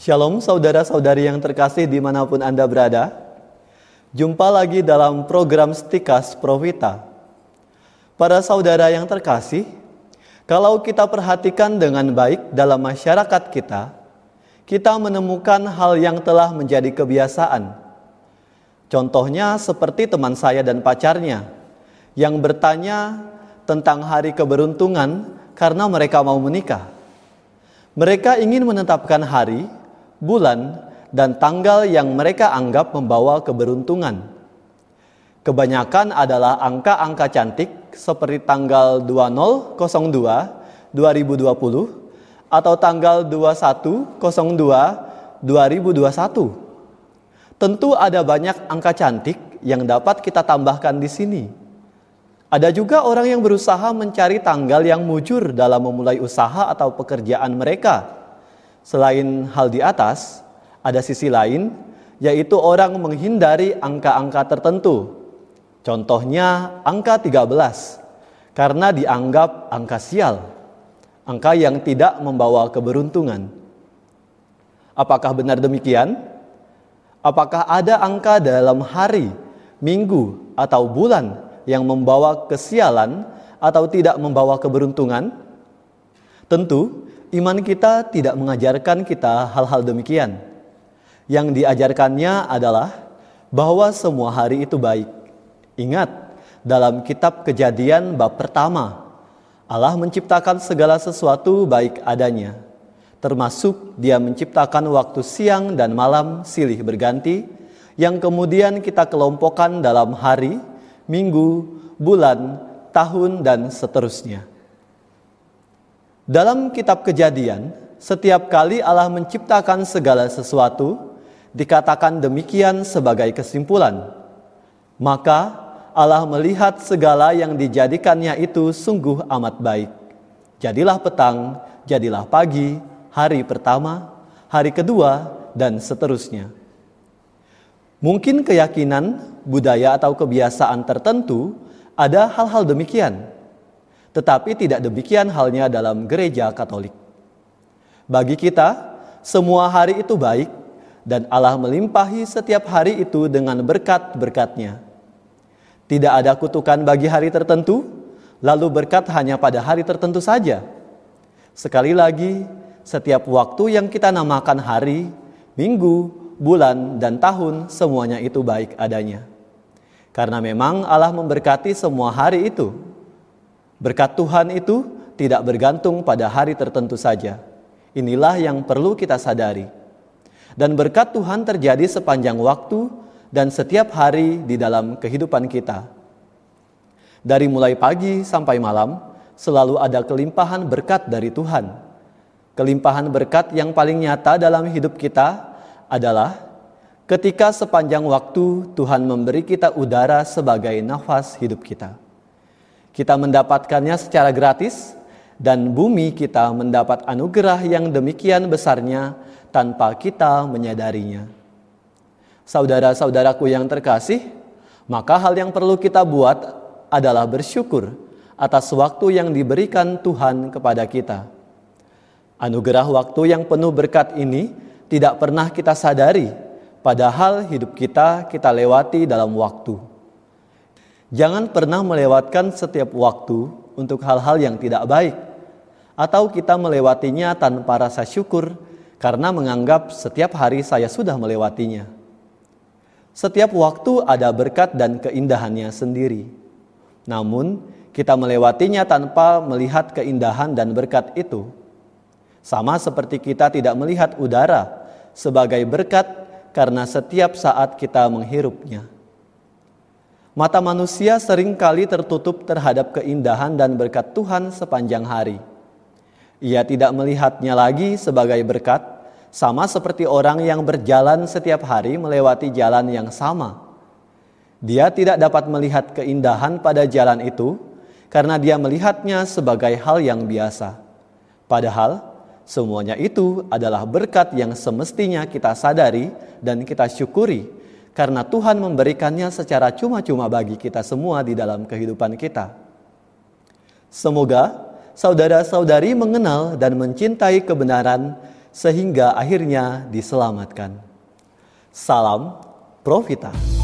Shalom saudara-saudari yang terkasih di mana pun Anda berada. Jumpa lagi dalam program Stikas Profita. Para saudara yang terkasih, kalau kita perhatikan dengan baik dalam masyarakat kita, kita menemukan hal yang telah menjadi kebiasaan. Contohnya seperti teman saya dan pacarnya yang bertanya tentang hari keberuntungan karena mereka mau menikah. Mereka ingin menetapkan hari bulan, dan tanggal yang mereka anggap membawa keberuntungan. Kebanyakan adalah angka-angka cantik seperti tanggal 2002 2020 atau tanggal 2102 2021. Tentu ada banyak angka cantik yang dapat kita tambahkan di sini. Ada juga orang yang berusaha mencari tanggal yang mujur dalam memulai usaha atau pekerjaan mereka Selain hal di atas, ada sisi lain, yaitu orang menghindari angka-angka tertentu. Contohnya angka 13, karena dianggap angka sial, angka yang tidak membawa keberuntungan. Apakah benar demikian? Apakah ada angka dalam hari, minggu, atau bulan yang membawa kesialan atau tidak membawa keberuntungan? Tentu, Iman kita tidak mengajarkan kita hal-hal demikian. Yang diajarkannya adalah bahwa semua hari itu baik. Ingat, dalam kitab Kejadian bab pertama, Allah menciptakan segala sesuatu baik adanya, termasuk Dia menciptakan waktu siang dan malam silih berganti, yang kemudian kita kelompokkan dalam hari, minggu, bulan, tahun, dan seterusnya. Dalam kitab Kejadian, setiap kali Allah menciptakan segala sesuatu, dikatakan demikian sebagai kesimpulan. Maka Allah melihat segala yang dijadikannya itu sungguh amat baik. Jadilah petang, jadilah pagi, hari pertama, hari kedua, dan seterusnya. Mungkin keyakinan, budaya, atau kebiasaan tertentu ada hal-hal demikian tetapi tidak demikian halnya dalam gereja Katolik. Bagi kita, semua hari itu baik dan Allah melimpahi setiap hari itu dengan berkat-berkatnya. Tidak ada kutukan bagi hari tertentu, lalu berkat hanya pada hari tertentu saja. Sekali lagi, setiap waktu yang kita namakan hari, minggu, bulan, dan tahun, semuanya itu baik adanya. Karena memang Allah memberkati semua hari itu Berkat Tuhan itu tidak bergantung pada hari tertentu saja. Inilah yang perlu kita sadari. Dan berkat Tuhan terjadi sepanjang waktu dan setiap hari di dalam kehidupan kita. Dari mulai pagi sampai malam, selalu ada kelimpahan berkat dari Tuhan. Kelimpahan berkat yang paling nyata dalam hidup kita adalah ketika sepanjang waktu Tuhan memberi kita udara sebagai nafas hidup kita. Kita mendapatkannya secara gratis dan bumi kita mendapat anugerah yang demikian besarnya tanpa kita menyadarinya. Saudara-saudaraku yang terkasih, maka hal yang perlu kita buat adalah bersyukur atas waktu yang diberikan Tuhan kepada kita. Anugerah waktu yang penuh berkat ini tidak pernah kita sadari, padahal hidup kita kita lewati dalam waktu. Jangan pernah melewatkan setiap waktu untuk hal-hal yang tidak baik, atau kita melewatinya tanpa rasa syukur karena menganggap setiap hari saya sudah melewatinya. Setiap waktu ada berkat dan keindahannya sendiri, namun kita melewatinya tanpa melihat keindahan dan berkat itu. Sama seperti kita tidak melihat udara sebagai berkat karena setiap saat kita menghirupnya. Mata manusia sering kali tertutup terhadap keindahan dan berkat Tuhan sepanjang hari. Ia tidak melihatnya lagi sebagai berkat, sama seperti orang yang berjalan setiap hari melewati jalan yang sama. Dia tidak dapat melihat keindahan pada jalan itu karena dia melihatnya sebagai hal yang biasa. Padahal semuanya itu adalah berkat yang semestinya kita sadari dan kita syukuri karena Tuhan memberikannya secara cuma-cuma bagi kita semua di dalam kehidupan kita. Semoga saudara-saudari mengenal dan mencintai kebenaran sehingga akhirnya diselamatkan. Salam Profita.